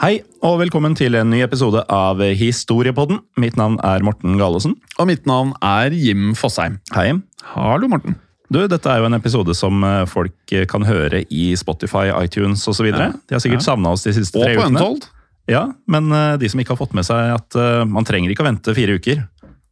Hei, og velkommen til en ny episode av Historiepodden. Mitt navn er Morten Galesen. Og mitt navn er Jim Fosheim. Hei. Hallo, Morten. Du, dette er jo en episode som eh, folk eh, kan høre i Spotify, iTunes osv. Ja. De har sikkert Ja. savna oss de siste Og tre på ukene. Untold. Ja, men eh, de som ikke har fått med seg at man trenger ikke å vente fire uker.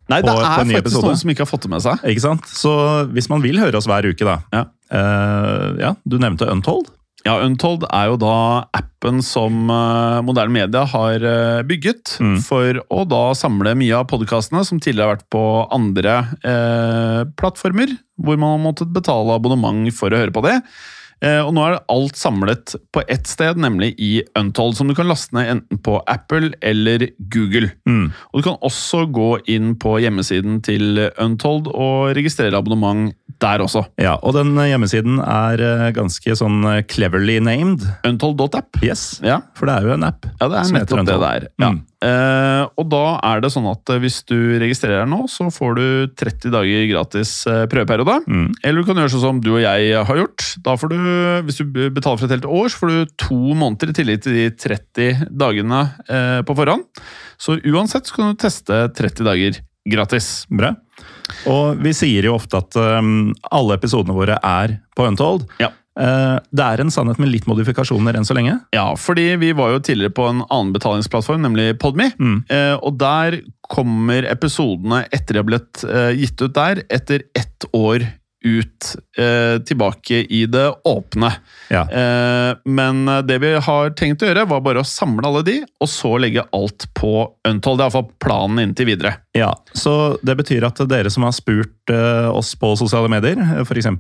Nei, det på er faktisk episode. noen som ikke har fått det med seg. Ikke sant? Så hvis man vil høre oss hver uke, da Ja. Uh, ja, Du nevnte Untold. Ja, Untold er jo da appen som eh, moderne media har eh, bygget Mm. for å da samle mye av podkastene som tidligere har vært på andre eh, plattformer, hvor man har måttet betale abonnement for å høre på det. Eh, og nå er alt samlet på ett sted, nemlig i Untold, som du kan laste ned enten på Apple eller Google. Mm. Og du kan også gå inn på hjemmesiden til Untold og registrere abonnement der også. Ja, Og den hjemmesiden er eh, ganske sånn eh, cleverly named. Untold.app. Yes, Ja. For det er jo en app. Ja, det er nettopp det Untold. der. Ja. Mm. Uh, og da er det sånn at hvis du registrerer deg nå, så får du 30 dager gratis prøveperiode. Mm. Eller du kan gjøre sånn som du og jeg har gjort. Da får du, Hvis du betaler for et helt år, så får du to måneder i tillegg til de 30 dagene uh, på forhånd. Så uansett så kan du teste 30 dager gratis. Bra. Og vi sier jo ofte at um, alle episodene våre er på Untold. Ja. Uh, det er en sannhet med litt modifikasjoner enn så lenge. Ja, fordi vi var jo tidligere på en annen betalingsplattform, nemlig Podme. Mm. Uh, og der kommer episodene etter de har blitt uh, gitt ut der, etter ett år ut eh, tilbake i det åpne. Ja. Eh, men det vi har tenkt å gjøre, var bare å samle alle de, og så legge alt på Untold. Det er iallfall planen inntil videre. Ja, så Det betyr at dere som har spurt eh, oss på sosiale medier, f.eks.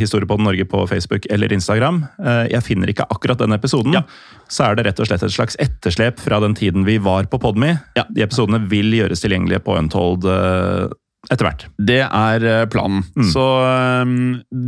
Historiepodden Norge på Facebook eller Instagram, eh, jeg finner ikke akkurat den episoden, Ja. så er det rett og slett et slags etterslep fra den tiden vi var på Podme. Ja. De episodene vil gjøres tilgjengelige på Untold eh, etter hvert. Det er eh, planen. Mm. Så eh,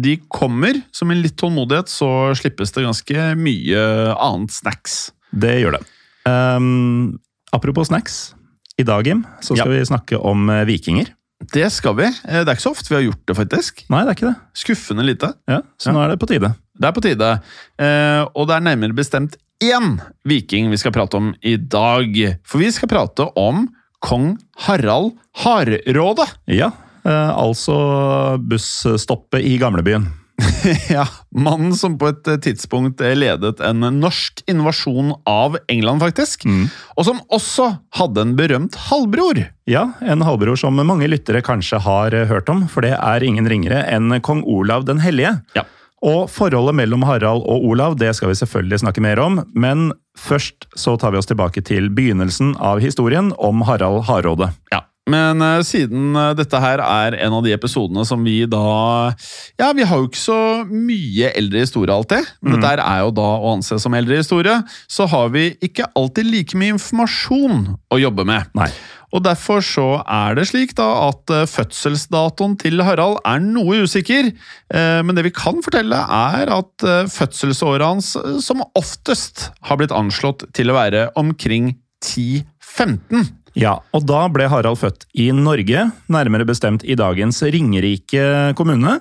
de kommer. Så med litt tålmodighet så slippes det ganske mye annet snacks. Det gjør det. Um, apropos snacks. I dag, Jim, så skal vi snakke om eh, vikinger. Det skal vi. Eh, Det er ikke så ofte vi har gjort det, faktisk. Nei, det er ikke det. Skuffende lite. Ja, Så Ja. nå er det på tide. Det er på tide. Eh, og det er nærmere bestemt én viking vi skal prate om i dag. For vi skal prate om kong Harald Hardråde. Ja, eh, altså busstoppet i gamlebyen. ja, Mannen som på et tidspunkt ledet en norsk invasjon av England, faktisk. Og som også hadde en berømt halvbror. Ja, en halvbror som mange lyttere kanskje har hørt om, for det er ingen ringere enn kong Olav den hellige. Ja. Og forholdet mellom Harald og Olav det skal vi selvfølgelig snakke mer om, men først så tar vi oss tilbake til begynnelsen av historien om Harald Hardråde. Ja. Men eh, siden eh, dette her er en av de episodene som vi da Ja, vi har jo ikke så mye eldre historie alltid. Men dette her er jo da å anse som eldre historie. Så har vi ikke alltid like mye informasjon å jobbe med. Nei. Og derfor så er det slik da at eh, fødselsdatoen til Harald er noe usikker, eh, men det vi kan fortelle er at eh, fødselsåret hans som oftest har blitt anslått til å være omkring 10-15. Ja, og da ble Harald født i Norge, nærmere bestemt i dagens Ringerike kommune.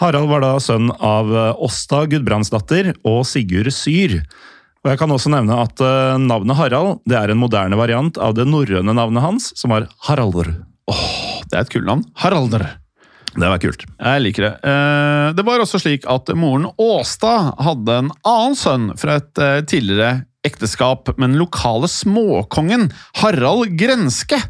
Harald var da sønn av Åsta Gudbrandsdatter og Sigurd Syr. Og jeg kan også nevne at eh, navnet Harald det er en moderne variant av det norrøne navnet hans, som var Haraldur. Det er et kult navn. Haralder. Det var kult. Jeg liker det. Eh, Det var også slik at moren Åsta hadde en annen sønn fra et eh, tidligere ekteskap med den lokale småkongen Harald Grenske.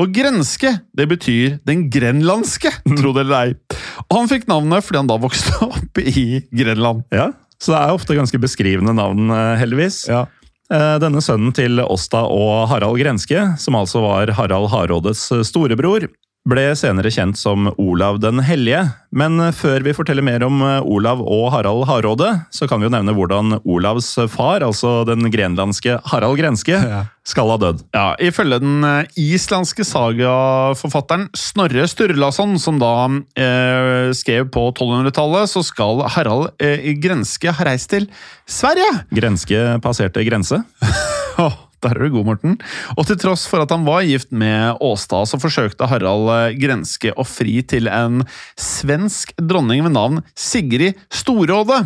Og grenske, det betyr den grenlandske, tro det eller ei. Og han fikk navnet fordi han da vokste opp i Grenland. Ja, Så det er ofte ganske beskrivende navn, eh, heldigvis. Ja. Eh, Denne sønnen til Åsta og Harald Grenske, som altså var Harald Hardrådes storebror, ble senere kjent som Olav den hellige. Men før vi forteller mer om eh, Olav og Harald Hardråde, så kan vi jo nevne hvordan Olavs far, altså den grenlandske Harald Grenske, skal ha dødd. Ja, Ifølge den eh, islandske sagaforfatteren Snorre Sturlason, som da eh, skrev på 1200-tallet, så skal Harald eh, Grenske ha reist til Sverige. Grenske passerte grense. Der er du god, Morten. Og til tross for at han var gift med Åstad, så forsøkte Harald eh, Grenske å fri til en svensk dronning ved navn Sigrid Storåde.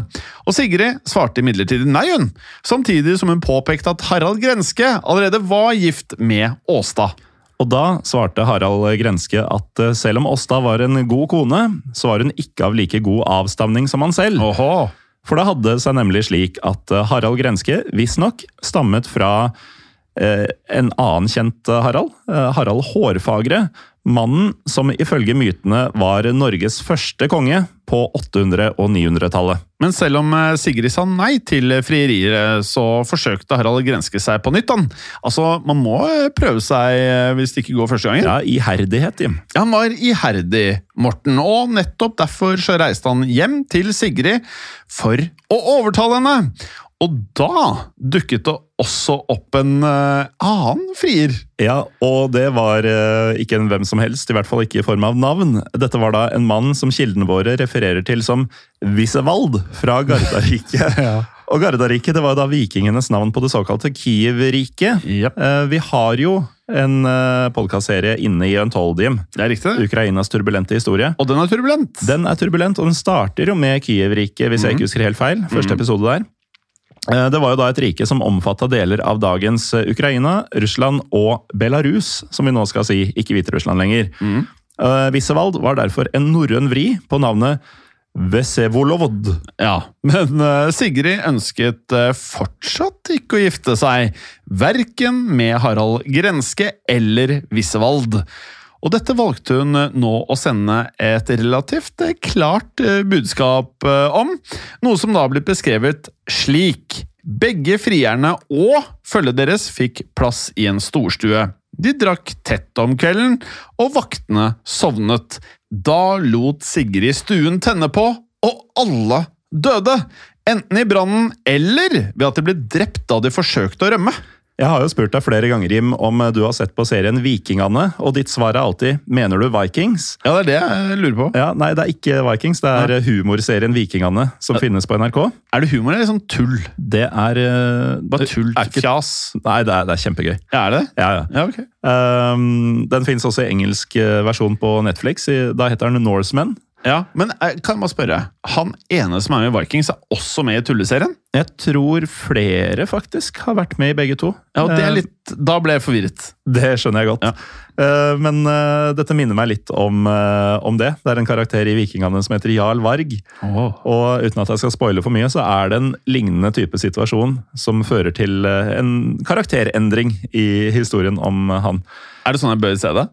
Og Sigrid svarte imidlertid nei, hun. Samtidig som hun påpekte at Harald Grenske allerede var gift med Åstad. Og da svarte Harald Grenske at eh, selv om Åsta var en god kone, så var hun ikke av like god avstamning som han selv. Åhå. For det hadde seg nemlig slik at eh, Harald Grenske visstnok stammet fra eh, en annen kjent eh, Harald, eh, Harald Hårfagre. Mannen som ifølge mytene var Norges første konge på 800- og 900-tallet. Men selv om eh, Sigrid sa nei til frierier, eh, så forsøkte Harald å Grenske seg på nytt. Han. Altså, Man må eh, prøve seg eh, hvis det ikke går første gangen. Ja, iherdighet, Jim. Han var iherdig, Morten, og nettopp derfor så reiste han hjem til Sigrid for å overtale henne. Og da dukket det også opp en uh, annen frier. Ja, og det var uh, ikke en hvem som helst, i hvert fall ikke i form av navn. Dette var da en mann som kildene våre refererer til som Visevald fra Gardariket. Og Gardarike, det var da vikingenes navn på det såkalte Kiev-riket. Yep. Eh, vi har jo en podkastserie inne i Untold-Jim. Det er riktig. Ukrainas turbulente historie. Og den er turbulent. Den er turbulent, og den starter jo med Kiev-riket, hvis jeg ikke husker helt feil. Første episode der. Eh, Det var jo da et rike som omfatta deler av dagens eh, Ukraina, Russland og Belarus, som vi nå skal si, ikke Hviterussland lenger. Mm. Vissevald var derfor en norrøn vri på navnet Vesevolovod. Ja, men eh, Sigrid ønsket eh, fortsatt ikke å gifte seg, verken med Harald Grenske eller Vissevald. Og dette valgte hun eh, nå å sende et relativt eh, klart eh, budskap om, noe som da blitt beskrevet slik. Begge frierne og følget deres fikk plass i en storstue. De drakk tett om kvelden, og vaktene sovnet. Da lot Sigrid stuen tenne på, og alle døde! Enten i brannen eller ved at de ble drept da de forsøkte å rømme. Jeg har jo spurt deg flere ganger, Jim, om du har sett på serien Vikingane, og ditt svar er alltid 'Mener du Vikings?' Ja, det er det jeg lurer på. Ja, Nei, det er ikke Vikings, det er humorserien Vikingane som finnes på NRK. Er det humor eller sånn tull? Det er eh, Bare tull, er ikke- fjas. Nei, det er, det er kjempegøy. Ja, er det? Ja, ja. Ja, ok. Um, den finnes også i engelsk eh, versjon på Netflix. Da heter den Norsemen. Ja, Men eh, kan jeg bare spørre, han ene som er med i Vikings, er også med i tulleserien? Jeg tror flere faktisk har vært med i begge to. Ja, og det er Eh, litt, Da ble jeg forvirret. Det skjønner jeg godt. Ja. Eh, Men dette minner meg litt om, om det. Det er en karakter i Vikingene som heter Jarl Varg. Og uten at jeg skal spoile for mye, så er det en lignende type situasjon som fører til en karakterendring i historien om han. Er det sånn jeg bør se det?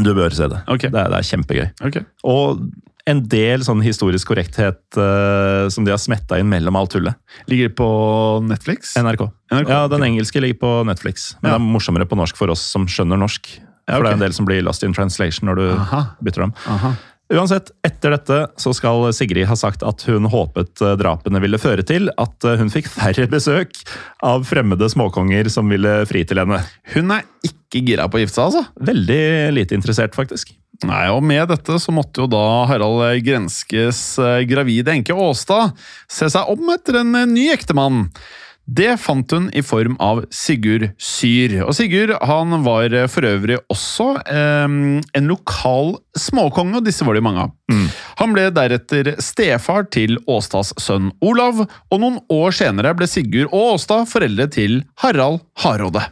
Du bør se det. Okay. Det, er, det er kjempegøy. Okay. Og en del sånn historisk korrekthet uh, som de har smetta inn mellom alt tullet. Ligger det på Netflix? NRK. NRK, Ja, Den engelske ligger på Netflix, men Ja. det er morsommere på norsk for oss som skjønner norsk. For det er en del som blir lost in translation når du Aha. bytter dem. Aha. Uansett, etter dette så skal Sigrid ha sagt at hun håpet eh, drapene ville føre til at eh, hun fikk færre besøk av fremmede småkonger som ville fri til henne. Hun er ikke gira på å gifte seg, altså. Veldig lite interessert, faktisk. Nei, og Med dette så måtte jo da Harald Grenskes eh, gravide enke Åstad se seg om etter en ny ektemann. Det fant hun i form av Sigurd Syr. Og Sigurd han var for øvrig også eh, en lokal småkonge, og disse var det jo mange av. Mm. Han ble deretter stefar til Åstads sønn Olav, og noen år senere ble Sigurd og Åstad foreldre til Harald Hardråde.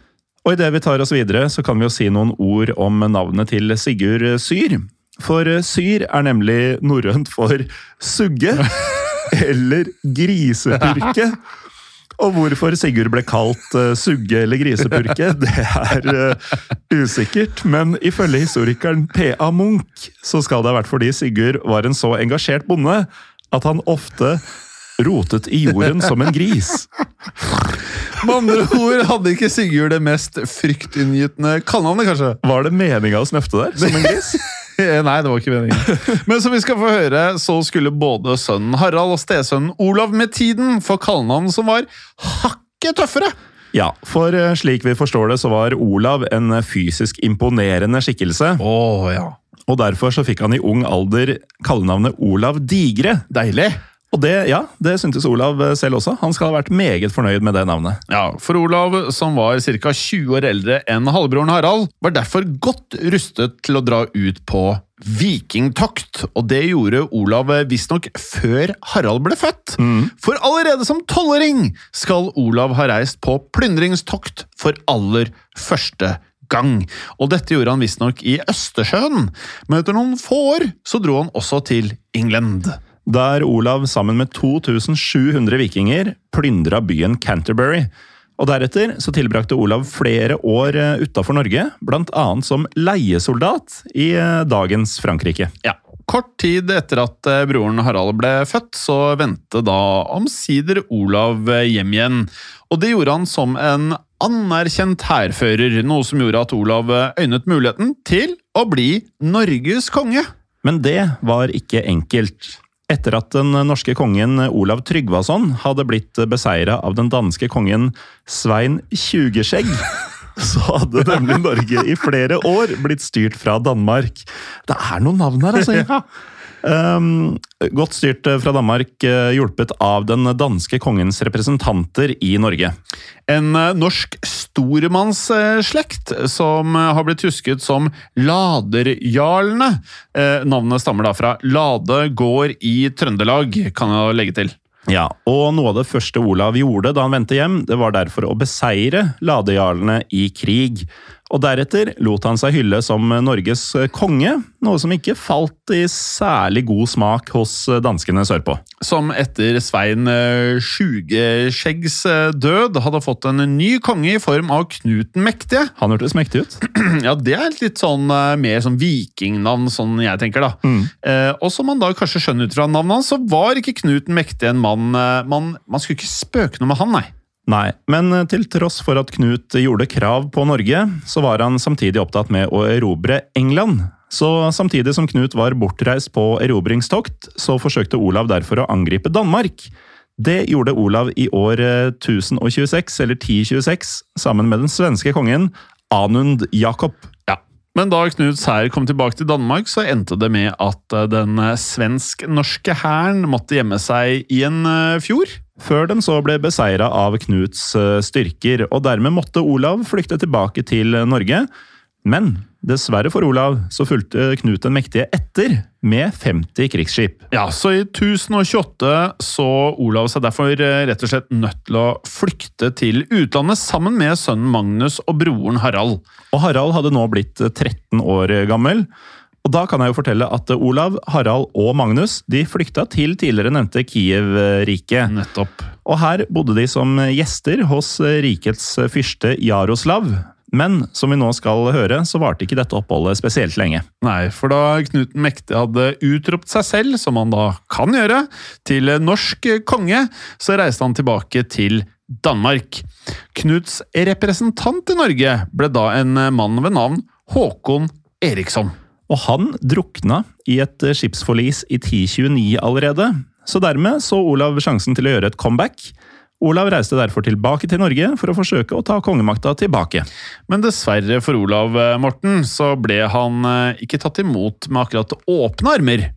Og idet vi tar oss videre, så kan vi jo si noen ord om navnet til Sigurd Syr. For Syr er nemlig norrønt for sugge, eller grisepurke. Og hvorfor Sigurd ble kalt uh, sugge eller grisepurke, det er uh, usikkert. Men ifølge historikeren P.A. Munch så skal det ha vært fordi Sigurd var en så engasjert bonde at han ofte rotet i jorden som en gris. Med andre ord hadde ikke Sigurd det mest fryktinngytende kallenavnet, kanskje? Var det meninga å snøfte der, som en gris? Nei, det var ikke meningen. Men som vi skal få høre, så skulle både sønnen Harald og stesønnen Olav med tiden få kallenavn som var hakket tøffere. Ja, for eh, slik vi forstår det, så var Olav en fysisk imponerende skikkelse. Oh, ja. Og derfor så fikk han i ung alder kallenavnet Olav Digre. Deilig! Og det, ja, det syntes Olav selv også. Han skal ha vært meget fornøyd med det navnet. Ja, For Olav, som var ca. 20 år eldre enn halvbroren Harald, var derfor godt rustet til å dra ut på vikingtokt. Og det gjorde Olav visstnok før Harald ble født. Mm. For allerede som tolvåring skal Olav ha reist på plyndringstokt for aller første gang. Og dette gjorde han visstnok i Østersjøen, men etter noen få år så dro han også til England der Olav sammen med 2700 vikinger plyndra byen Canterbury. Og Deretter så tilbrakte Olav flere år eh, utafor Norge, bl.a. som leiesoldat i eh, dagens Frankrike. Ja, Kort tid etter at eh, broren Harald ble født, så vendte da omsider Olav hjem igjen. Og det gjorde han som en anerkjent hærfører, noe som gjorde at Olav øynet muligheten til å bli Norges konge. Men det var ikke enkelt. Etter at den norske kongen Olav Tryggvason hadde blitt beseira av den danske kongen Svein Tjugeskjegg, så hadde nemlig Norge i flere år blitt styrt fra Danmark. Det er noen navn her, altså! Ja. Um, godt styrt eh, fra Danmark, uh, hjulpet av den danske kongens representanter i Norge. En uh, norsk stormannsslekt som har blitt husket som Laderjarlene. navnet stammer da fra Lade gård i Trøndelag, kan jeg legge til. Ja, og Noe av det første Olav gjorde da han vendte hjem, det var derfor å beseire ladejarlene i krig og deretter lot han seg hylle som Norges konge, noe som ikke falt i særlig god smak hos danskene sørpå. Som etter Svein eh, Sjugeskjeggs eh, død hadde fått en ny konge i form av Knut den mektige. Han hørtes mektig ut. Ja, det er litt sånn eh, mer sånn vikingnavn, sånn jeg tenker, da. Mm. Eh, og som man da kanskje skjønner ut fra navnet hans, så var ikke Knut den mektige en mann man, man skulle ikke spøke noe med han, nei. Nei, men eh, til tross for at Knut gjorde krav på Norge, så var han samtidig opptatt med å erobre England. Så samtidig som Knut var bortreist på erobringstokt, så forsøkte Olav derfor å angripe Danmark. Det gjorde Olav i år 1026, eh, eller 1026, sammen med den svenske kongen Anund Jakob. Ja, men da Knuts hær kom tilbake til Danmark, så endte det med at eh, den svensk-norske hæren måtte gjemme seg i en fjord før den så ble beseira av Knuts eh, styrker, og dermed måtte Olav flykte tilbake til Norge. Men dessverre for Olav så fulgte Knut den mektige etter med 50 krigsskip. Ja, Så i 1028 så Olav seg derfor eh, rett og slett nødt til å flykte til utlandet sammen med sønnen Magnus og broren Harald. Og Harald hadde nå blitt 13 år gammel. Og da kan jeg jo fortelle at Olav, Harald og Magnus de flykta til tidligere nevnte Kiev-riket. Nettopp. Og her bodde de som gjester hos rikets fyrste Jaroslav. Men som vi nå skal høre, så varte ikke dette oppholdet spesielt lenge. Nei, for da Knut den mektige hadde utropt seg selv, som han da kan gjøre, til norsk konge, så reiste han tilbake til Danmark. Knuts representant i Norge ble da en mann ved navn Håkon Eriksson. Og han drukna i et eh, skipsforlis i 1029 allerede, så dermed så Olav sjansen til å gjøre et comeback. Olav reiste derfor tilbake til Norge for å forsøke å ta kongemakta tilbake. Men dessverre for Olav eh, Morten, så ble han eh, ikke tatt imot med akkurat åpne armer.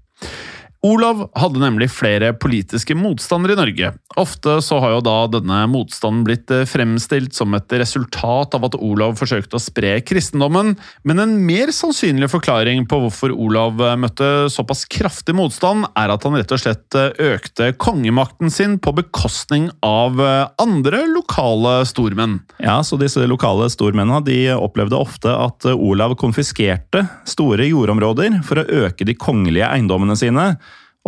Olav hadde nemlig flere politiske motstandere i Norge. Ofte så har jo da denne motstanden blitt eh, fremstilt som et resultat av at Olav forsøkte å spre kristendommen, men en mer sannsynlig forklaring på hvorfor Olav eh, møtte såpass kraftig motstand, er at han rett og slett eh, økte kongemakten sin på bekostning av andre lokale stormenn. Ja, så disse lokale stormennene de opplevde ofte at Olav konfiskerte store jordområder for å øke de kongelige eiendommene sine.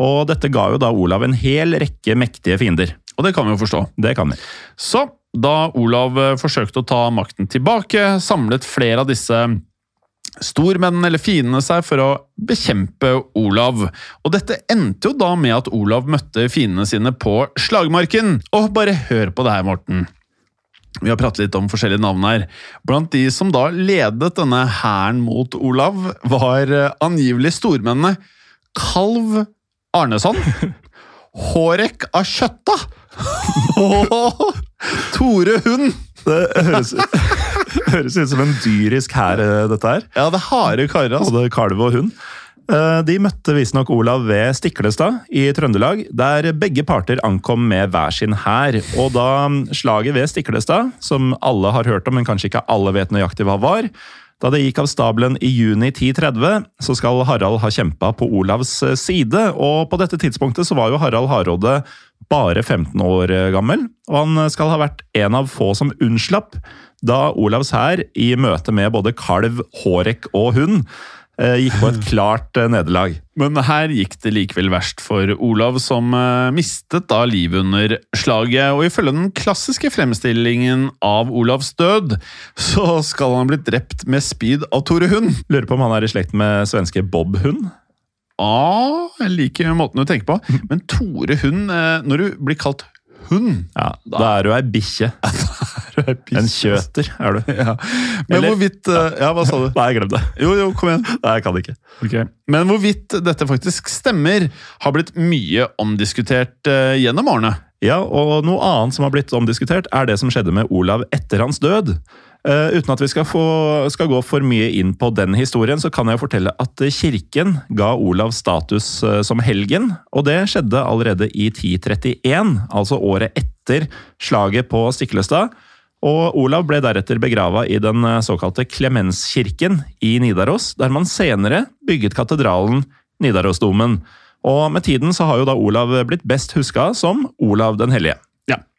Og dette ga jo da Olav en hel rekke mektige fiender. Og det kan vi jo forstå. Det kan vi. Så da Olav eh, forsøkte å ta makten tilbake, samlet flere av disse stormennene eller fiendene seg for å bekjempe Olav. Og dette endte jo da med at Olav møtte fiendene sine på slagmarken. Og bare hør på det her, Morten. Vi har pratet litt om forskjellige navn her. Blant de som da ledet denne hæren mot Olav, var eh, angivelig stormennene Kalv Arneson. Hårek av Kjøtta! Og Tore Hund! Det høres, høres ut som en dyrisk hær, eh, dette her. Ja, det er harde karer. Altså. Både kalv og hund. Eh, de møtte visstnok Olav ved Stiklestad i Trøndelag, der begge parter ankom med hver sin hær. Og da slaget ved Stiklestad, som alle har hørt om, men kanskje ikke alle vet nøyaktig hva var, da det gikk av stabelen i juni 1030, så skal Harald ha kjempa på Olavs eh, side, og på dette tidspunktet så var jo Harald Hardråde bare 15 år eh, gammel, og han skal ha vært en av få som unnslapp da Olavs hær, i møte med både kalv, hårek og hund, Eh, gikk på et klart eh, nederlag. Men her gikk det likevel verst for Olav, som eh, mistet da livet under slaget. Og ifølge den klassiske fremstillingen av Olavs død, så skal han ha blitt drept med spyd av Tore Hund. Lurer på om han er i slekt med svenske Bob Hund? Ah, jeg liker måten du tenker på. Men Tore Hund, når du blir kalt hund Ja, Da er du ei bikkje. En kjøter er du. Ja. Men Eller- hvorvidt Ja, hva sa du? Nei, glem det. Jo, jo, kom igjen. Nei, jeg kan det ikke. Men hvorvidt dette faktisk stemmer, har blitt mye omdiskutert uh, gjennom årene. Ja, og noe annet som har blitt omdiskutert, er det som skjedde med Olav etter hans død. Uh, uten at vi skal, få, skal, gå for mye inn på den historien, så kan jeg fortelle at kirken ga Olav status uh, som helgen. Og det skjedde allerede i 1031, altså året etter slaget på Stiklestad. Og Olav ble deretter begrava i den såkalte Klemenskirken i Nidaros, der man senere bygget katedralen Nidarosdomen. Og med tiden så har jo da Olav blitt best huska som Olav den hellige.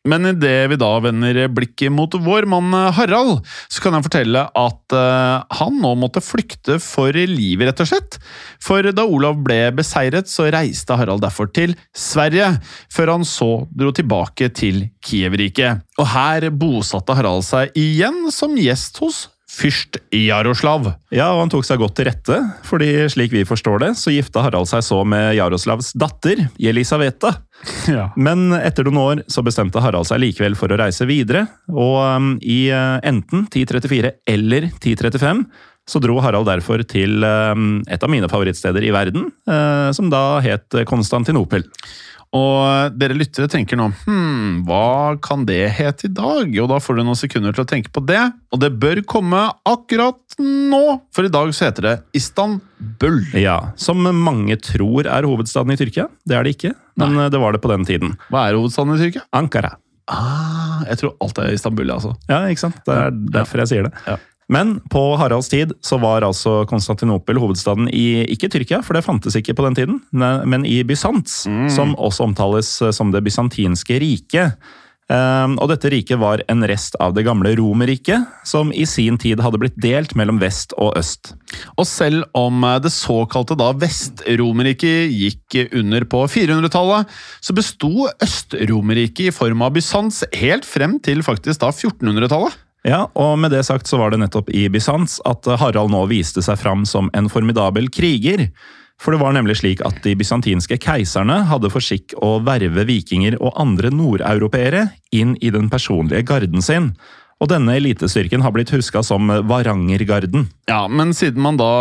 Men idet vi da vender blikket mot vår mann eh, Harald, så kan jeg fortelle at uh, han nå måtte flykte for livet, rett og slett. For da Olav ble beseiret, så reiste Harald derfor til Sverige, før han så dro tilbake til Kiev-riket. Og her bosatte Harald seg igjen som gjest hos fyrst Jaroslav. Ja, og han tok seg godt til rette, fordi slik vi forstår det, så gifta Harald seg så med Jaroslavs datter, Jelisaveta. Ja. Men etter noen år så bestemte Harald seg likevel for å reise videre, og um, i uh, enten 1034 eller 1035 så dro Harald derfor til um, et av mine favorittsteder i verden, uh, som da het Konstantinopel. Og dere lyttere tenker nå hm, hva kan det hete i dag? Og da får du noen sekunder til å tenke på det, og det bør komme akkurat nå! For i dag så heter det Istanbul. Ja, Som mange tror er hovedstaden i Tyrkia. Det er det ikke, men Nei. det var det på den tiden. Hva er hovedstaden i Tyrkia? Ankara. Ah, jeg tror alt er Istanbul, altså. Ja, ikke sant? Det er derfor jeg sier det. Ja. Men på Haralds tid så var altså Konstantinopel hovedstaden i ikke Tyrkia, for det fantes ikke på den tiden, men i Bysants, mm. som også omtales som det bysantinske riket. Ehm, og dette riket var en rest av det gamle Romerriket, som i sin tid hadde blitt delt mellom vest og øst. Og selv om det såkalte da Vest-Romerriket gikk under på 400-tallet, så besto Øst-Romerriket i form av Bysants helt frem til faktisk da 1400-tallet. Ja, og med det sagt så var det nettopp i Bysants at Harald nå viste seg fram som en formidabel kriger. For det var nemlig slik at de bysantinske keiserne hadde for skikk å verve vikinger og andre nordeuropeere inn i den personlige garden sin. Og denne elitestyrken har blitt huska som Varangergarden. Ja, men siden man da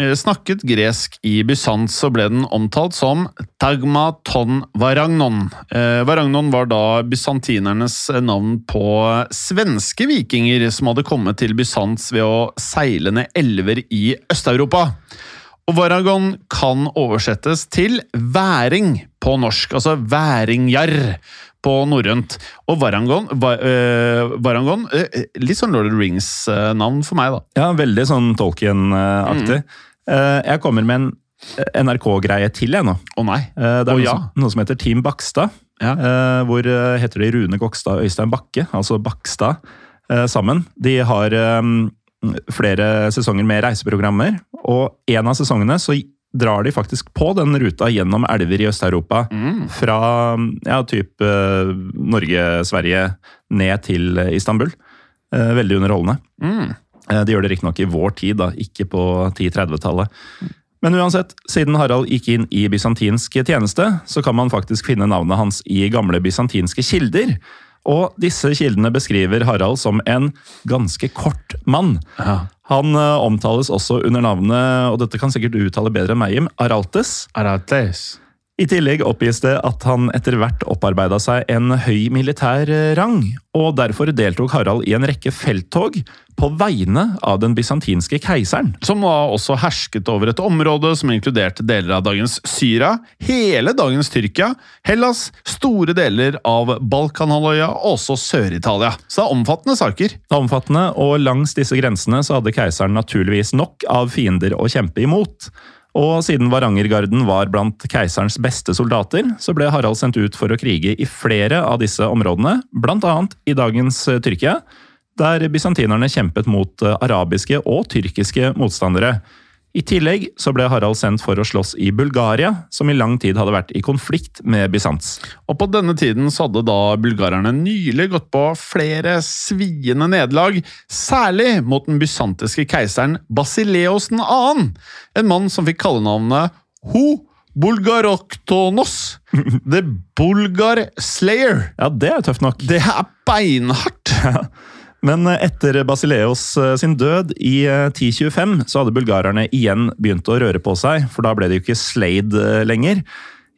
eh, snakket gresk i Bysants, så ble den omtalt som Tagmaton Varagnon. Eh, Varagnon var da bysantinernes navn på svenske vikinger som hadde kommet til Bysants ved å seile ned elver i Øst-Europa. Og Varagon kan oversettes til væring på norsk, altså væringjar på norrønt. Og Varangon, var, uh, Varangon uh, Litt sånn Lord of the Rings-navn for meg, da. Ja, veldig sånn Tolkien-aktig. Mm. Jeg kommer med en NRK-greie til, jeg nå. Å nei. Det er oh, noe, ja. som, noe som heter Team Bakstad. Ja. Hvor heter de Rune Gokstad og Øystein Bakke, altså Bakstad, sammen. De har flere sesonger med reiseprogrammer, og en av sesongene så drar de faktisk på den ruta gjennom elver i Øst-Europa. Mm. Fra ja, type Norge, Sverige, ned til Istanbul. Eh, Veldig underholdende. Mm. Eh, De gjør det riktignok i vår tid, da, ikke på 10-30-tallet. Men uansett, siden Harald gikk inn i bysantinsk tjeneste, så kan man faktisk finne navnet hans i gamle bysantinske kilder. Og disse kildene beskriver Harald som en ganske kort mann. Ja. Han eh, omtales også under navnet, og dette kan sikkert du uttale bedre enn meg, Jim, Araltes. Arates. I tillegg oppgis det at han etter hvert opparbeida seg en høy militær eh, rang, og derfor deltok Harald i en rekke felttog på vegne av den bysantinske keiseren. Som da også hersket over et område som inkluderte deler av dagens Syria, hele dagens Tyrkia, Hellas, store deler av Balkanhalvøya og også Sør-Italia. Så det er omfattende saker. Det er omfattende, og langs disse grensene så hadde keiseren naturligvis nok av fiender å kjempe imot. Og siden Varangergarden var blant keiserens beste soldater, så ble Harald sendt ut for å krige i flere av disse områdene, annet i dagens eh, Tyrkia, der bysantinerne kjempet mot eh, arabiske og tyrkiske motstandere. I tillegg så ble Harald sendt for å slåss i Bulgaria, som i lang tid hadde vært i konflikt med Bysants. Og på denne tiden så hadde da bulgarerne nylig gått på flere sviende nederlag, særlig mot den bysantiske keiseren Basileos 2., en mann som fikk kallenavnet Ho Bulgaroktonos, The Bulgar Slayer. Ja, det er tøft nok. Det er beinhardt! Men etter Basileos eh, sin død i eh, 1025 så hadde bulgarerne igjen begynt å røre på seg, for da ble det jo ikke Slade eh, lenger.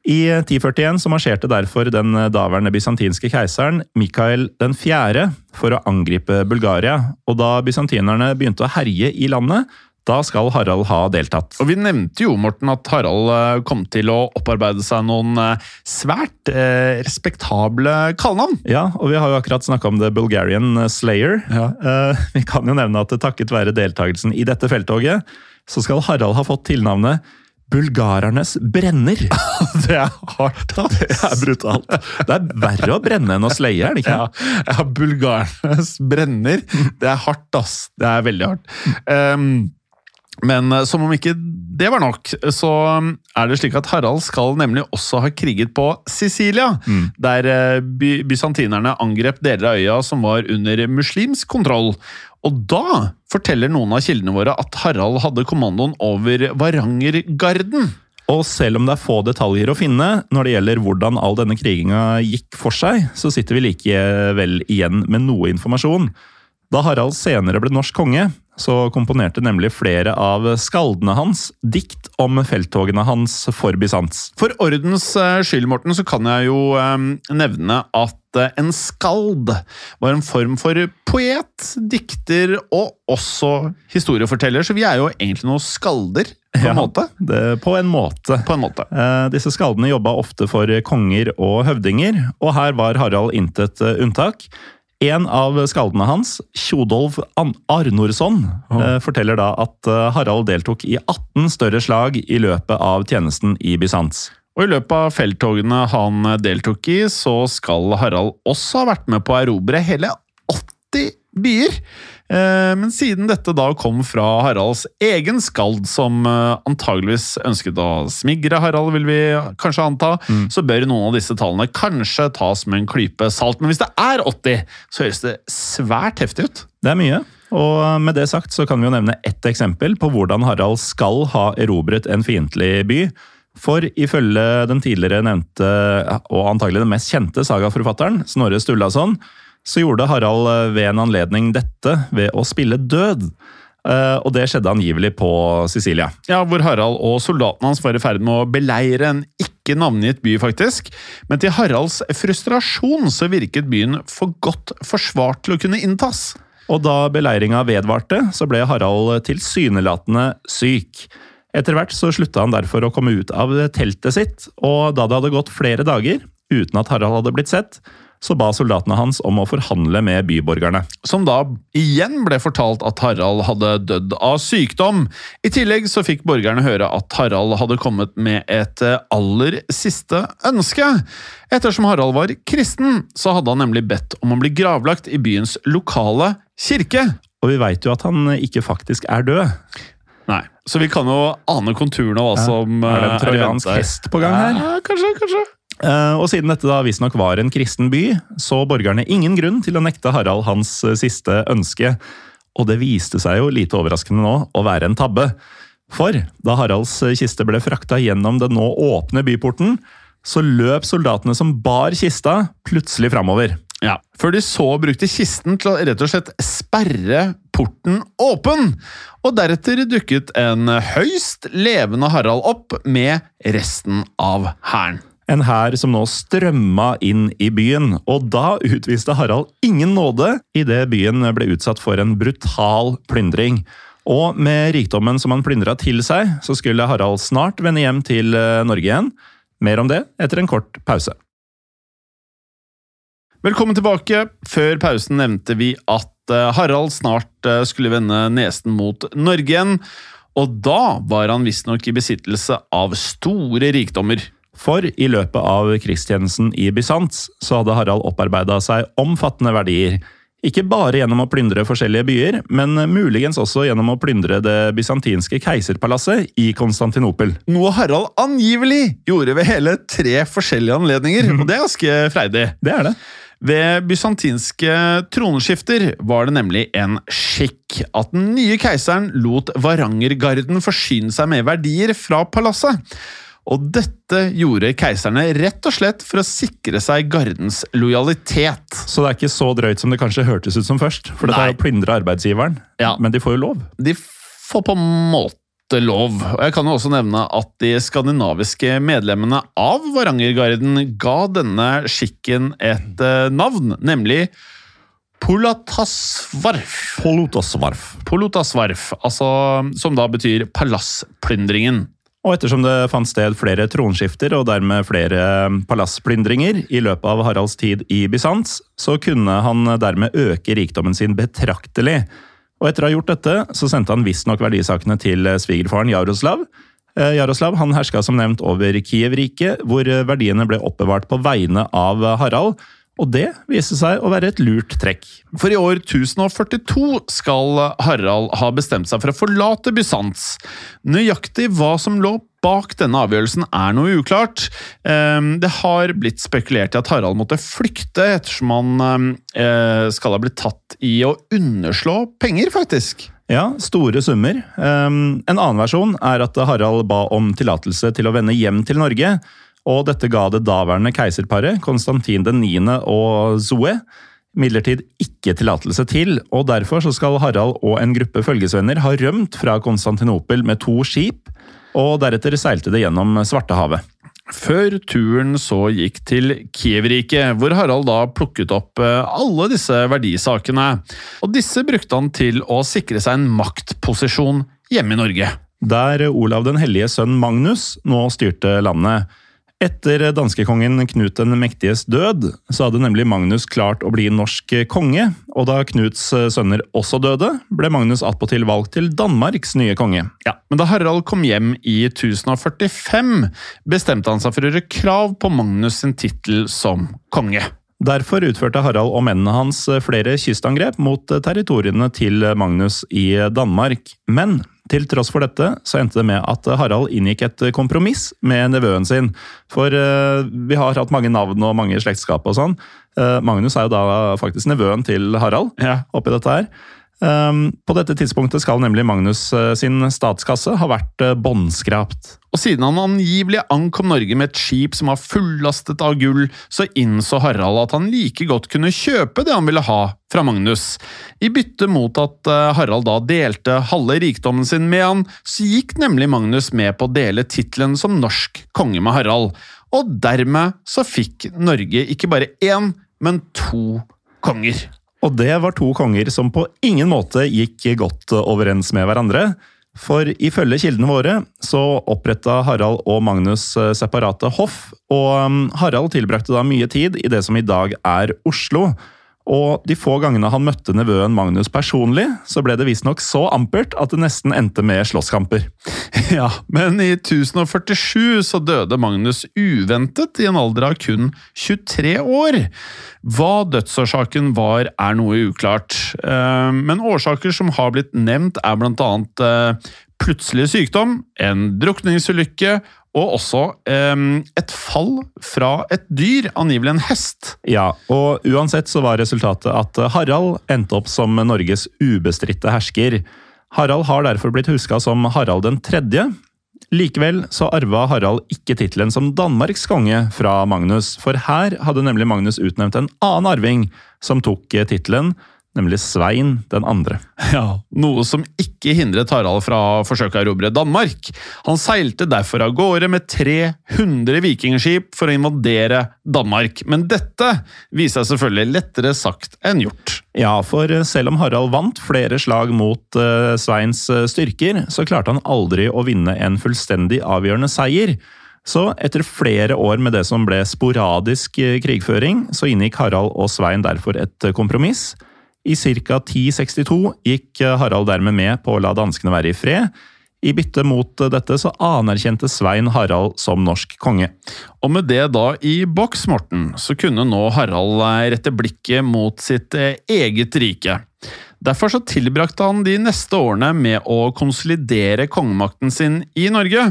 I 1041 så marsjerte derfor den daværende bysantinske keiseren Mikael 4. for å angripe Bulgaria, og da bysantinerne begynte å herje i landet, da skal Harald ha deltatt. Og Vi nevnte jo Morten, at Harald eh, kom til å opparbeide seg noen eh, svært eh, respektable kallenavn. Ja, og vi har jo akkurat snakka om The Bulgarian Slayer. Eh, vi kan jo nevne at takket være deltakelsen i dette felttoget, så skal Harald ha fått tilnavnet Bulgarernes brenner. Det er hardt, ass! Det er brutalt. Det er verre å brenne enn å sleie, er det ikke? Ja, ja bulgarernes brenner. Det er hardt, ass. Det er veldig hardt. Um, men eh, som om ikke det var nok, så um, er det slik at Harald skal nemlig også ha kriget på Sicilia, der eh, by bysantinerne angrep deler av øya som var under muslimsk kontroll. Og da forteller noen av kildene våre at Harald hadde kommandoen over Varangergarden. Og selv om det er få detaljer å finne når det gjelder hvordan all denne kriginga gikk for seg, så sitter vi likevel igjen med noe informasjon. Da Harald senere ble norsk konge, så komponerte nemlig flere av skaldene hans dikt om felttogene hans for Bysants. For ordens eh, skyld, Morten, så kan jeg jo eh, nevne at eh, en skald var en form for poet, dikter og også historieforteller, så vi er jo egentlig noen skalder, på en Ja, måte. Det, på en måte. På en måte. Eh, disse skaldene jobba ofte for konger og høvdinger, og her var Harald intet unntak. En av skaldene hans, Tjodolv Arnorsson, oh. forteller da at eh, Harald deltok i 18 større slag i løpet av tjenesten i Bysants. Og i løpet av felttogene han deltok i, så skal Harald også ha vært med på å erobre hele 80 byer. Eh, Men siden dette da kom fra Haralds egen skald, som eh, antageligvis ønsket å smigre Harald, vil vi kanskje anta, så bør noen av disse tallene kanskje tas med en klype salt. Men hvis det er 80, så høres det svært heftig ut. Det er mye. Og med det sagt så kan vi jo nevne ett eksempel på hvordan Harald skal ha erobret en fiendtlig by. For ifølge den tidligere nevnte, og antagelig den mest kjente sagaforfatteren, Snorre Sturlason, så gjorde Harald eh, ved en anledning dette ved å spille død. Eh, Og det skjedde angivelig på Sicilia. Ja, Hvor Harald og soldatene hans var i ferd med å beleire en ikke navngitt by, faktisk. Men til Haralds frustrasjon så virket byen for godt forsvart til å kunne inntas. Og da beleiringa vedvarte, så ble Harald tilsynelatende syk. Etter hvert så slutta han derfor å komme ut av teltet sitt, og da det hadde gått flere dager uten at Harald hadde blitt sett, så ba soldatene hans om å forhandle med byborgerne. Som da igjen ble fortalt at Harald hadde dødd av sykdom. I tillegg så fikk borgerne høre at Harald hadde kommet med et eh, aller siste ønske. Ettersom Harald var kristen, så hadde han nemlig bedt om å bli gravlagt i byens lokale kirke. Og vi veit jo at han ikke faktisk er død. Nei, Så vi kan jo ane konturene av hva som Er det en eh, trojansk hest på gang her? Ja, kanskje, kanskje. Eh, Og siden dette da visstnok var en kristen by, så borgerne ingen grunn til å nekte Harald hans eh, siste ønske. Og det viste seg jo lite overraskende nå å være en tabbe. For da Haralds eh, kiste ble frakta gjennom den nå åpne byporten, så løp soldatene som bar kista, plutselig framover. Ja, Før de så brukte kisten til å rett og slett sperre porten åpen. Og deretter dukket en høyst levende Harald opp med resten av hæren. En hær som nå strømma inn i byen, og da utviste Harald ingen nåde idet byen ble utsatt for en brutal plyndring. Og med rikdommen som han plyndra til seg, så skulle Harald snart vende hjem til eh, Norge igjen. Mer om det etter en kort pause. Velkommen tilbake. Før pausen nevnte vi at eh, Harald snart eh, skulle vende nesen mot Norge igjen. Og da var han visstnok i besittelse av store rikdommer. For i løpet av krigstjenesten i Bysants så hadde Harald opparbeida seg omfattende verdier. Ikke bare gjennom å plyndre forskjellige byer, men muligens også gjennom å plyndre det bysantinske keiserpalasset i Konstantinopel. Noe Harald angivelig gjorde ved hele tre forskjellige anledninger, og det er ganske freidig. Det er det. Ved bysantinske troneskifter var det nemlig en skikk at den nye keiseren lot Varangergarden forsyne seg med verdier fra palasset. Og dette gjorde keiserne rett og slett for å sikre seg gardens lojalitet. Så det er ikke så drøyt som det kanskje hørtes ut som først. For dette Nei. er å plyndre arbeidsgiveren. Ja. Men de får jo lov. De får på en måte lov. Og jeg kan jo også nevne at de skandinaviske medlemmene av Varangergarden ga denne skikken et eh, navn, nemlig Polatasvarf. Polotasvarf. Polotasvarf, altså, som da betyr palassplyndringen. Og ettersom det fant sted flere tronskifter og dermed flere palassplyndringer i løpet av Haralds tid i Bysants, så kunne han dermed øke rikdommen sin betraktelig. Og etter å ha gjort dette, så sendte han visstnok verdisakene til svigerfaren Jaroslav. Eh, Jaroslav han herska som nevnt over Kiev-riket, hvor verdiene ble oppbevart på vegne av Harald. Og det viste seg å være et lurt trekk. For i år 1042 skal Harald ha bestemt seg for å forlate Bysants. Nøyaktig hva som lå bak denne avgjørelsen er noe uklart. Ehm, Det har blitt spekulert i at Harald måtte flykte ettersom han eh, skal ha blitt tatt i å underslå penger, faktisk. Ja, store summer. Um, en annen versjon er at Harald ba om tillatelse til å vende hjem til Norge, og dette ga det daværende keiserparet, Konstantin 9. og Zoe, midlertid ikke tillatelse til, og derfor så skal Harald og en gruppe følgesvenner ha rømt fra Konstantinopel med to skip, og deretter seilte det gjennom Svartehavet. Før turen så gikk til Kiev-riket, hvor Harald da plukket opp eh, alle disse verdisakene. Og disse brukte han til å sikre seg en maktposisjon hjemme i Norge. Der Olav den hellige sønn Magnus nå styrte landet. Etter danskekongen Knut den mektiges død, så hadde nemlig Magnus klart å bli norsk konge, og da Knuts sønner også døde, ble Magnus attpåtil valgt til Danmarks nye konge. Ja, Men da Harald kom hjem i 1045, bestemte han seg for å gjøre krav på Magnus sin tittel som konge. Derfor utførte Harald og mennene hans flere kystangrep mot territoriene til Magnus i Danmark. Men til tross for dette så endte det med at Harald inngikk et kompromiss med nevøen sin. For uh, vi har hatt mange navn og mange slektskap og sånn. Uh, Magnus er jo da faktisk nevøen til Harald Ja. oppi dette her. Um, på dette tidspunktet skal nemlig Magnus uh, sin statskasse ha vært uh, båndskrapt. Og siden han angivelig ankom Norge med et skip som var fullastet av gull, så innså Harald at han like godt kunne kjøpe det han ville ha fra Magnus. I bytte mot at uh, Harald da delte halve rikdommen sin med han, så gikk nemlig Magnus med på å dele tittelen som norsk konge med Harald. Og dermed så fikk Norge ikke bare én, men to konger. Og det var to konger som på ingen måte gikk godt overens med hverandre. For ifølge kildene våre så oppretta Harald og Magnus eh, separate hoff, og mm, Harald tilbrakte da mye tid i det som i dag er Oslo. Og de få gangene han møtte nevøen Magnus personlig, så ble det visstnok så ampert at det nesten endte med slåsskamper. Ja, men i 1047 så døde Magnus uventet i en alder av kun 23 år. Hva dødsårsaken var, er noe uklart, eh, men årsaker som har blitt nevnt, er blant annet eh, plutselig sykdom, en drukningsulykke og også um, et fall fra et dyr, angivelig en hest. Ja, og uansett så var resultatet at Harald endte opp som Norges ubestridte hersker. Harald har derfor blitt huska som Harald den tredje. Likevel så arva Harald ikke tittelen som Danmarks konge fra Magnus, for her hadde nemlig Magnus utnevnt en annen arving som tok tittelen, nemlig Svein den andre. Ja, Noe som ikke hindret Harald fra å forsøke å erobre Danmark. Han seilte derfor av gårde med 300 vikingskip for å invadere Danmark, men dette viser seg selvfølgelig lettere sagt enn gjort. Ja, for selv om Harald vant flere slag mot uh, Sveins eh, styrker, så klarte han aldri å vinne en fullstendig avgjørende seier. Så etter flere år med det som ble sporadisk eh, krigføring, så inngikk Harald og Svein derfor et kompromiss. I ca. 1062 gikk eh, Harald dermed med på å la danskene være i fred. I bytte mot eh, dette så anerkjente Svein Harald som norsk konge. Og med det da i boks, Morten, så kunne nå Harald eh, rette blikket mot sitt eget rike. Derfor så tilbrakte han de neste årene med å konsolidere kongemakten sin i Norge.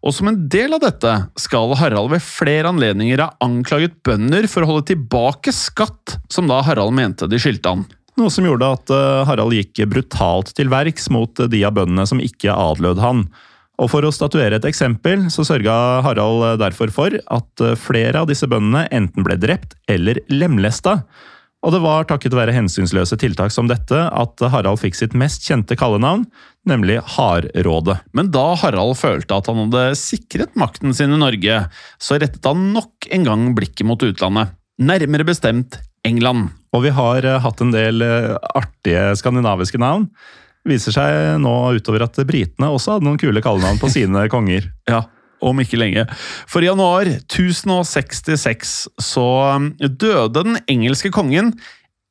Og som en del av dette skal Harald ved flere anledninger ha anklaget bønder for å holde tilbake skatt som da Harald mente de skyldte han. Noe som gjorde at eh, Harald gikk brutalt til verks mot de av bøndene som ikke adlød han. Og For å statuere et eksempel, så sørga Harald eh, derfor for at eh, flere av disse bøndene enten ble drept eller lemlesta. Og det var takket være hensynsløse tiltak som dette at Harald fikk sitt mest kjente kallenavn, nemlig Hardrådet. Men da Harald følte at han hadde sikret makten sin i Norge, så rettet han nok en gang blikket mot utlandet. Nærmere bestemt England. Og vi har uh, hatt en del uh, artige skandinaviske navn. Viser seg nå utover at britene også hadde noen kule kallenavn på sine konger. Ja, om ikke lenge. For i januar 1066 så um, døde den engelske kongen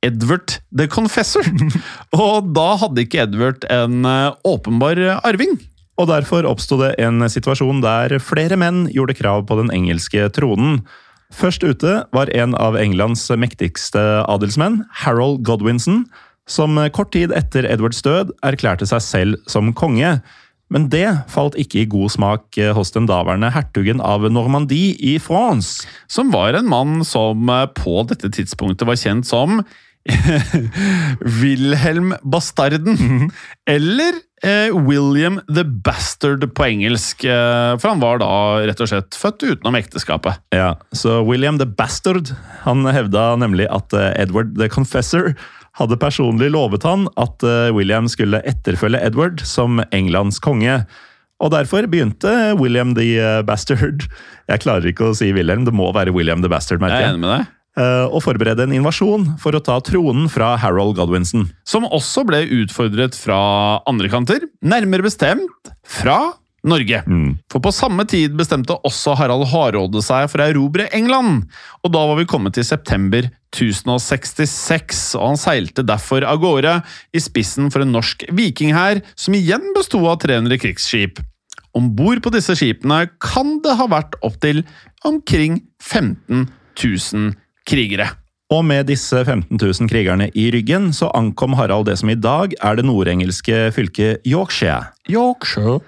Edward the Confessor. Og da hadde ikke Edward en uh, åpenbar arving. Og derfor oppsto det en situasjon der flere menn gjorde krav på den engelske tronen. Først ute var en av Englands mektigste adelsmenn, Harold Godwinson, som kort tid etter Edwards død erklærte seg selv som konge. Men det falt ikke i god smak hos den daværende hertugen av Normandie i France. Som var en mann som på dette tidspunktet var kjent som Wilhelm Bastarden. Mhm. Eller eh, William the Bastard på engelsk. Eh, for han var da rett og slett født utenom ekteskapet. Ja, Så William the Bastard han hevda nemlig at eh, Edward the Confessor hadde personlig lovet han at William skulle etterfølge Edward som Englands konge. Og derfor begynte William the Bastard Jeg klarer ikke å si William, det må være William the Bastard. merker Jeg er enig med deg. Eh, og forberede en invasjon for å ta tronen fra Harold Godwinson. Som også ble utfordret fra andre kanter, nærmere bestemt fra Norge. Mm. For på samme tid bestemte også Harald Hardråde seg for å erobre England. Og da var vi kommet til september 1066, og han seilte derfor av gårde i spissen for en norsk vikinghær, som igjen besto av 300 krigsskip. Om bord på disse skipene kan det ha vært opptil omkring 15 000 krigere. Og med disse 15 000 krigerne i ryggen, så ankom Harald det som i dag er det nordengelske fylket Yorkshire. Yorkshire.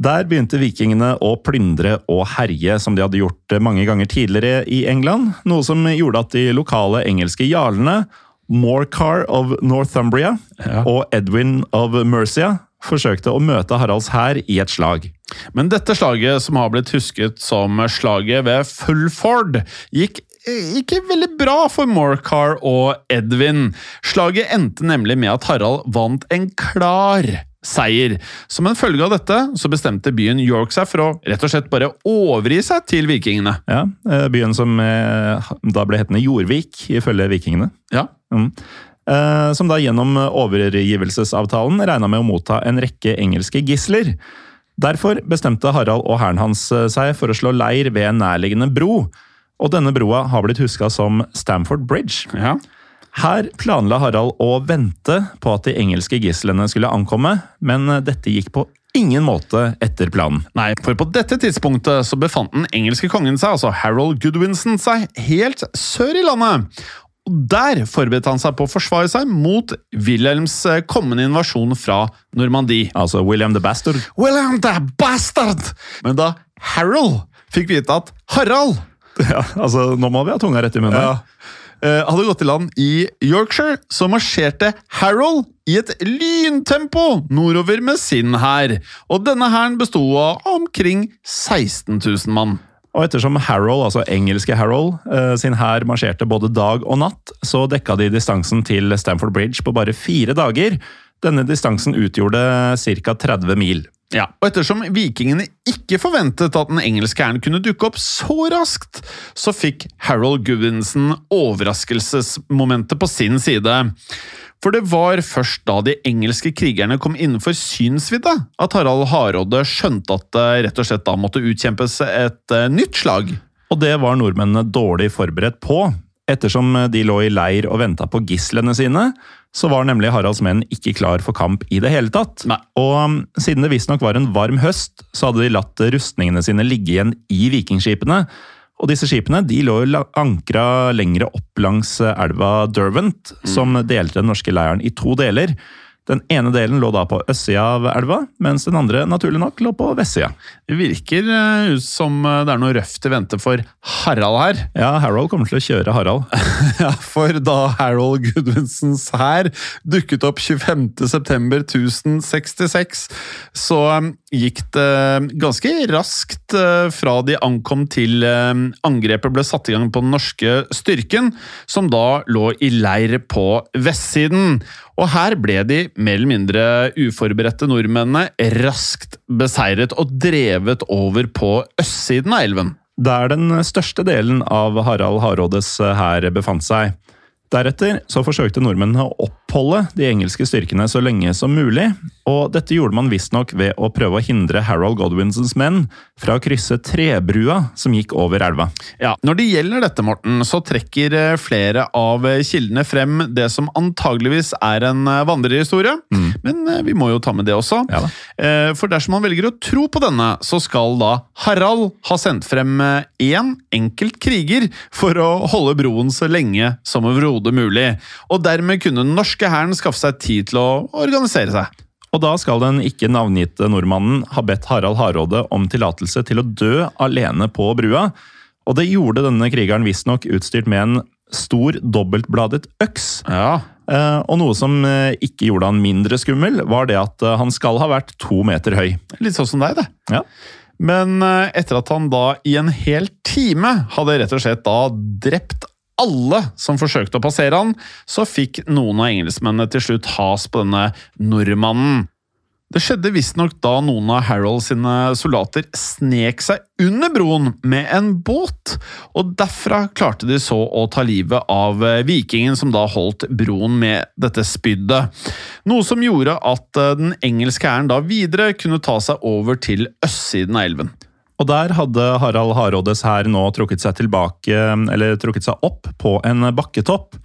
Der begynte vikingene å plyndre og herje, som de hadde gjort mange ganger tidligere i England, noe som gjorde at de lokale engelske jarlene Morcar of Northumbria Ja. og Edwin of Mercia forsøkte å møte Haralds hær i et slag. Men dette slaget, som har blitt husket som slaget ved Fullford, gikk ikke veldig bra for Morcar og Edvin. Slaget endte nemlig med at Harald vant en klar seier. Som en følge av dette så bestemte byen York seg for å rett og slett bare overgi seg til vikingene. Ja, eh, Byen som eh, da ble hetende Jorvik, ifølge vikingene. Ja, Mm. Eh, Som da gjennom overgivelsesavtalen regna med å motta en rekke engelske gisler. Derfor bestemte Harald og hæren hans seg for å slå leir ved en nærliggende bro. Og denne broa har blitt huska som Stamford Bridge. ja. Her planla Harald å vente på at de engelske gislene skulle ankomme, men dette gikk på ingen måte etter planen. Nei, for på dette tidspunktet så befant den engelske kongen seg, altså Harold Goodwinson, seg helt sør i landet. Og Der forberedte han seg på å forsvare seg mot Wilhelms eh, kommende invasjon fra Normandie. Altså William the Bastard. William the Bastard! Men da Harold fikk vite at Harald Ja, altså, nå må vi ha tunga rett i munnen. ja, Uh, hadde gått i land i Yorkshire, så marsjerte Harold i et lyntempo nordover med sin hær. Og denne hæren besto av omkring 16 000 mann. Og ettersom Harold, altså engelske Harold, uh, sin hær marsjerte både dag og natt, så dekka de distansen til Stamford Bridge på bare fire dager. Denne distansen utgjorde ca. 30 mil. Ja, og ettersom vikingene ikke forventet at den engelske hæren kunne dukke opp så raskt, så fikk Harold Goodwinson overraskelsesmomentet på sin side. For det var først da de engelske krigerne kom innenfor synsvidde, at Harald Hardråde skjønte at det rett og slett da måtte utkjempes et eh, nytt slag. Og det var nordmennene dårlig forberedt på. Ettersom de lå i leir og venta på gislene sine, så var nemlig Haralds menn ikke klar for kamp i det hele tatt. Nei. Og um, siden det visstnok var en varm høst, så hadde de latt rustningene sine ligge igjen i vikingskipene. Og disse skipene de lå ankra lengre opp langs eh, elva Derwent, som delte den norske leiren i to deler. Den ene delen lå da på østsida av elva, mens den andre naturlig nok lå på vestsida. Det virker eh, ut som eh, det er noe røft i vente for Harald her. Ja, Harold kommer til å kjøre Harald. Ja, for da Harold Goodwinsons hær dukket opp 25.9.1066, så um, gikk det ganske raskt fra de ankom til angrepet ble satt i gang på den norske styrken, som da lå i leir på vestsiden. Og her ble de mer eller mindre uforberedte nordmennene raskt beseiret og drevet over på østsiden av elven. Der den største delen av Harald Hardrådes hær befant seg. Deretter så forsøkte nordmennene å oppholde de engelske styrkene så lenge som mulig, og dette gjorde man visstnok ved å prøve å hindre Harold Godwinsons menn fra å krysse trebrua som gikk over elva. Ja, Når det gjelder dette, Morten, så trekker eh, flere av kildene frem det som antageligvis er en eh, vandrerhistorie, men eh, vi må jo ta med det også. Ja For dersom man velger å tro på denne, så skal da Harald ha sendt frem én enkelt kriger for å holde broen så lenge som overhodet mulig, og dermed kunne den norske hæren skaffe seg tid til å organisere seg. Og da skal den ikke navngitte nordmannen ha bedt Harald Hardråde om tillatelse til å dø alene på brua, og det gjorde denne krigeren visstnok utstyrt med en stor, dobbeltbladet øks. Ja, Eh, Og noe som eh, ikke gjorde han mindre skummel, var det at eh, han skal ha vært to meter høy. Litt sånn som deg, det. Ja. Men etter at han da i en hel time hadde rett og slett da drept alle som forsøkte å passere han, så fikk noen av engelskmennene til slutt has på denne nordmannen. Det skjedde visstnok da noen av Harold sine soldater snek seg under broen med en båt, og derfra klarte de så å ta livet av eh, vikingen som da holdt broen med dette spyddet. Noe som gjorde at eh, den engelske hæren da videre kunne ta seg over til østsiden av elven. Og der hadde Harald Hardrådes hær nå trukket seg tilbake, eller trukket seg opp på en bakketopp.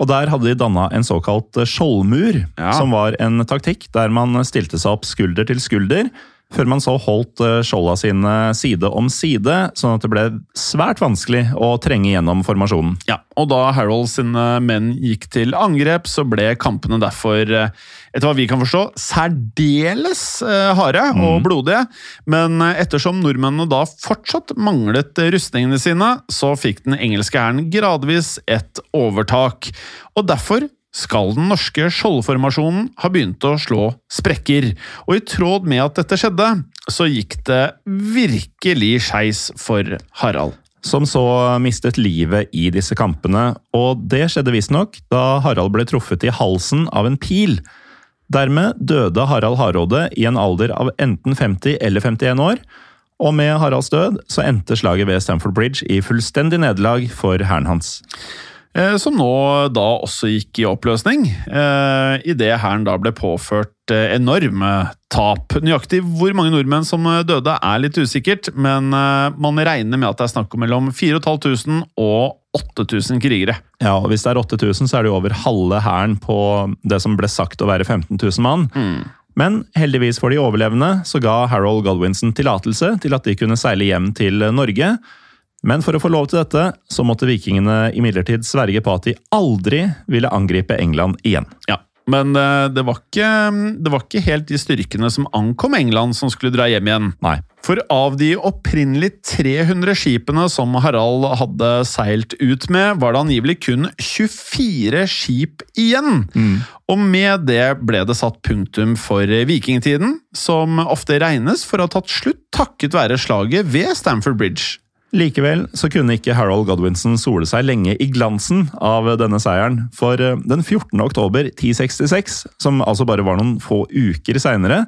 Og der hadde de danna en såkalt skjoldmur, Ja. som var en taktikk der man stilte seg opp skulder til skulder, før man så holdt eh, skjolda sine side om side, sånn at det ble svært vanskelig å trenge gjennom formasjonen. Ja, og da Harold sine menn gikk til angrep, så ble kampene derfor, eh, etter hva vi kan forstå, særdeles eh, harde og blodige. Men eh, ettersom nordmennene da fortsatt manglet rustningene sine, så fikk den engelske hæren gradvis et overtak. Og derfor skal den norske skjoldformasjonen ha begynt å slå sprekker. Og i tråd med at dette skjedde, så gikk det virkelig skeis for Harald. Som så mistet livet i disse kampene, og det skjedde visstnok da Harald ble truffet i halsen av en pil. Dermed døde Harald Hardråde i en alder av enten 50 eller 51 år. Og med Haralds død så endte slaget ved Stamford Bridge i fullstendig nederlag for hæren hans. Eh, som nå da også gikk i oppløsning, eh, idet hæren da ble påført eh, enorme tap. Nøyaktig hvor mange nordmenn som eh, døde er litt usikkert, men man regner med at det er snakk om mellom 4500 og 8000 krigere. Ja, og Hvis det er 8000, så er det jo over halve hæren på det som ble sagt å være 15 000 mann. Men heldigvis for de overlevende så ga Harold Godwinson tillatelse til at de kunne seile hjem til Norge. Men for å få lov til dette, så måtte vikingene imidlertid sverge på at de aldri ville angripe England igjen. Ja, Men eh, det var, ikke, det var ikke helt de styrkene som ankom England som skulle dra hjem igjen. Nei. For av de opprinnelig 300 skipene som Harald hadde seilt ut med, var det angivelig kun 24 skip igjen. Og med det ble det satt punktum for vikingtiden, som ofte regnes for å ha tatt slutt takket være slaget ved Stamford Bridge. Likevel så kunne ikke Harold Godwinson sole seg lenge i glansen av denne seieren, for eh, den 14. oktober 1066, som altså bare var noen få uker seinere,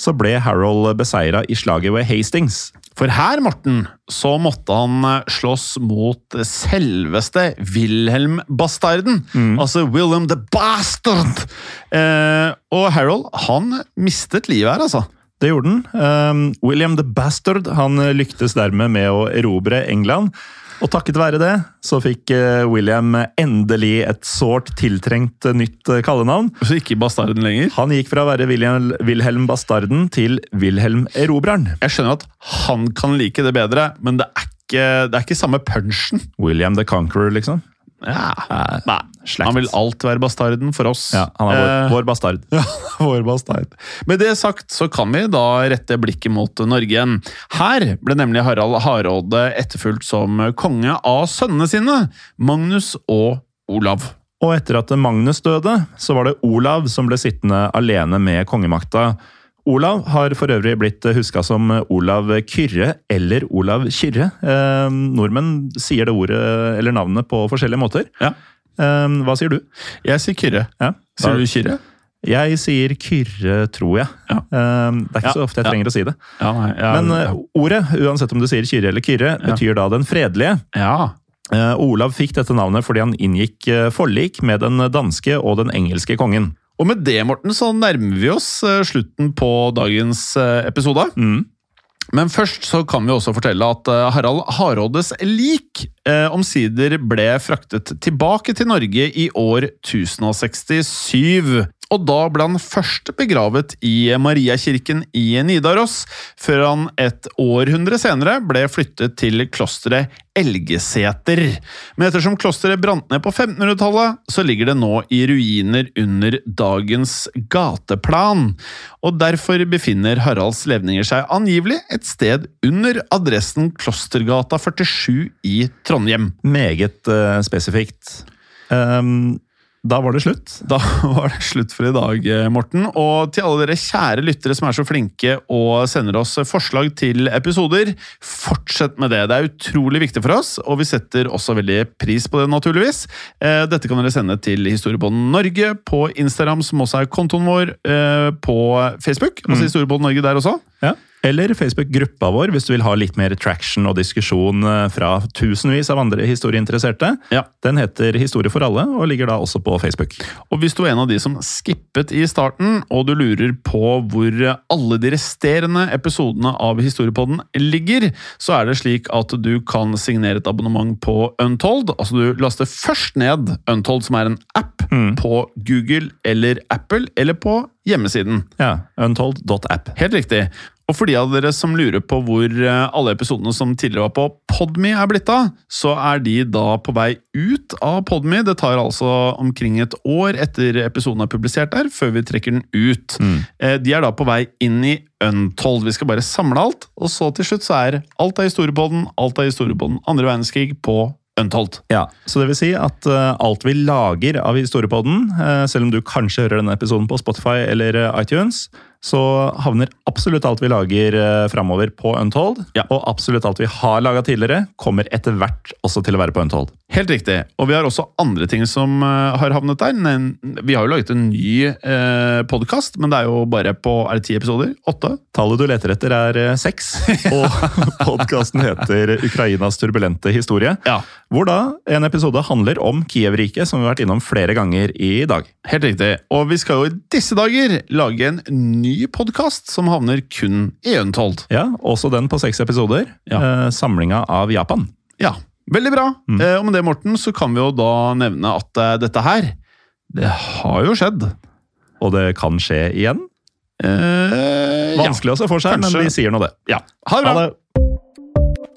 så ble Harold beseira i slaget ved Hastings. For her, Morten, så måtte han eh, slåss mot selveste Wilhelm-bastarden. Altså Wilhelm the Bastard! Eh, og Harold, han mistet livet her, altså. Det gjorde han. Um, William the Bastard han lyktes dermed med å erobre England. Og takket være det så fikk eh, William endelig et sårt tiltrengt eh, nytt eh, kallenavn. Så ikke Bastarden lenger. Han gikk fra å være William, Wilhelm Bastarden til Wilhelm Erobreren. Jeg skjønner at han kan like det bedre, men det er ikke, det er ikke samme punchen. William the Conqueror, liksom. Ja. Nei, Han vil alt være bastarden for oss. Ja, han er vår, Eh, vår bastard. Ja, vår bastard. Med det sagt så kan vi da rette blikket mot Norge igjen. Her ble nemlig Harald Hardråde etterfulgt som konge av sønnene sine, Magnus og Olav. Og etter at Magnus døde, så var det Olav som ble sittende alene med kongemakta. Olav har for øvrig blitt huska som Olav Kyrre eller Olav Kyrre. Eh, nordmenn sier det ordet eller navnet på forskjellige måter. Ja. Eh, hva sier du? Jeg sier Kyrre. Ja. Sier du Kyrre? Jeg sier Kyrre, tror jeg. Ja. Eh, det er ikke Ja, så ofte jeg ja. trenger å si det. Ja, nei, Men eh, ordet, uansett om du sier Kyrre eller Kyrre, betyr da den fredelige. ja. Eh, Olav fikk dette navnet fordi han inngikk eh, forlik med den danske og den engelske kongen. Og med det, Morten, så nærmer vi oss eh, slutten på dagens eh, episode. Mm. Men først så kan vi også fortelle at eh, Harald Hardrådes lik eh, omsider ble fraktet tilbake til Norge i år 1067. Og da ble han først begravet i Mariakirken i Nidaros, før han et århundre senere ble flyttet til klosteret Elgeseter. Men ettersom klosteret brant ned på 1500-tallet, så ligger det nå i ruiner under dagens gateplan. Og derfor befinner Haralds levninger seg angivelig et sted under adressen Klostergata 47 i Trondheim. Meget uh, spesifikt. Um, da var det slutt. Da var det slutt for i dag, eh, Morten. Og til alle dere kjære lyttere som er så flinke og sender oss forslag til episoder, fortsett med det. Det er utrolig viktig for oss, og vi setter også veldig pris på det, naturligvis. Eh, Dette kan dere sende til Historiebånd Norge på Instagram, som også er kontoen vår, eh, på Facebook. Altså Historiebånd Norge der også. Ja. Eller Facebook-gruppa vår, hvis du vil ha litt mer traction og diskusjon eh, fra tusenvis av andre historieinteresserte. Ja. Den heter Historie for alle, og ligger da også på Facebook. Og hvis du er en av de som skippet i starten, og du lurer på hvor alle de resterende episodene av Historiepodden ligger, så er det slik at du kan signere et abonnement på Untold. Altså du laster først ned Untold, som er en app Mm. på Google eller Apple, eller på hjemmesiden. Ja, Untold.app. Helt riktig. Og for de av dere som lurer på hvor eh, alle episodene som tidligere var på Podme er blitt av, så er de da på vei ut av Podme. Det tar altså omkring et år etter episoden er publisert der, før vi trekker den ut. Mm. De er da på vei inn i Untold. Vi skal bare samle alt, og så til slutt så er alt av historiepodden, alt av historiepodden andre verdenskrig på Untold. Ja, Så det vil si at uh, alt vi lager av Historiepodden, uh, selv om du kanskje hører denne episoden på Spotify eller eh, iTunes, så havner absolutt alt vi lager uh, framover på Untold. Ja. Og absolutt alt vi har laga tidligere, kommer etter hvert også til å være på Untold. Helt riktig. Og vi har også andre ting som eh, har havnet der. Men Vi har jo laget en ny uh, podkast, men det er jo bare på er det ti episoder? Åtte? Tallet du leter etter, er eh, seks, og podkasten heter Ukrainas turbulente historie. Ja. Hvor da en episode handler om Kiev-riket, som vi har vært innom flere ganger i dag. Helt riktig. Og vi skal jo i disse dager lage en ny podkast som havner kun i Untold. Ja, Også den på seks episoder. Ja. Eh, samlinga av Japan. Ja, veldig bra. Eh, og med det, Morten, så kan vi jo da nevne at eh, dette her, det har jo skjedd. Og det kan skje igjen. Eh, Vanskelig å se for seg, kanskje. men vi sier nå det. Ja. Ha det bra!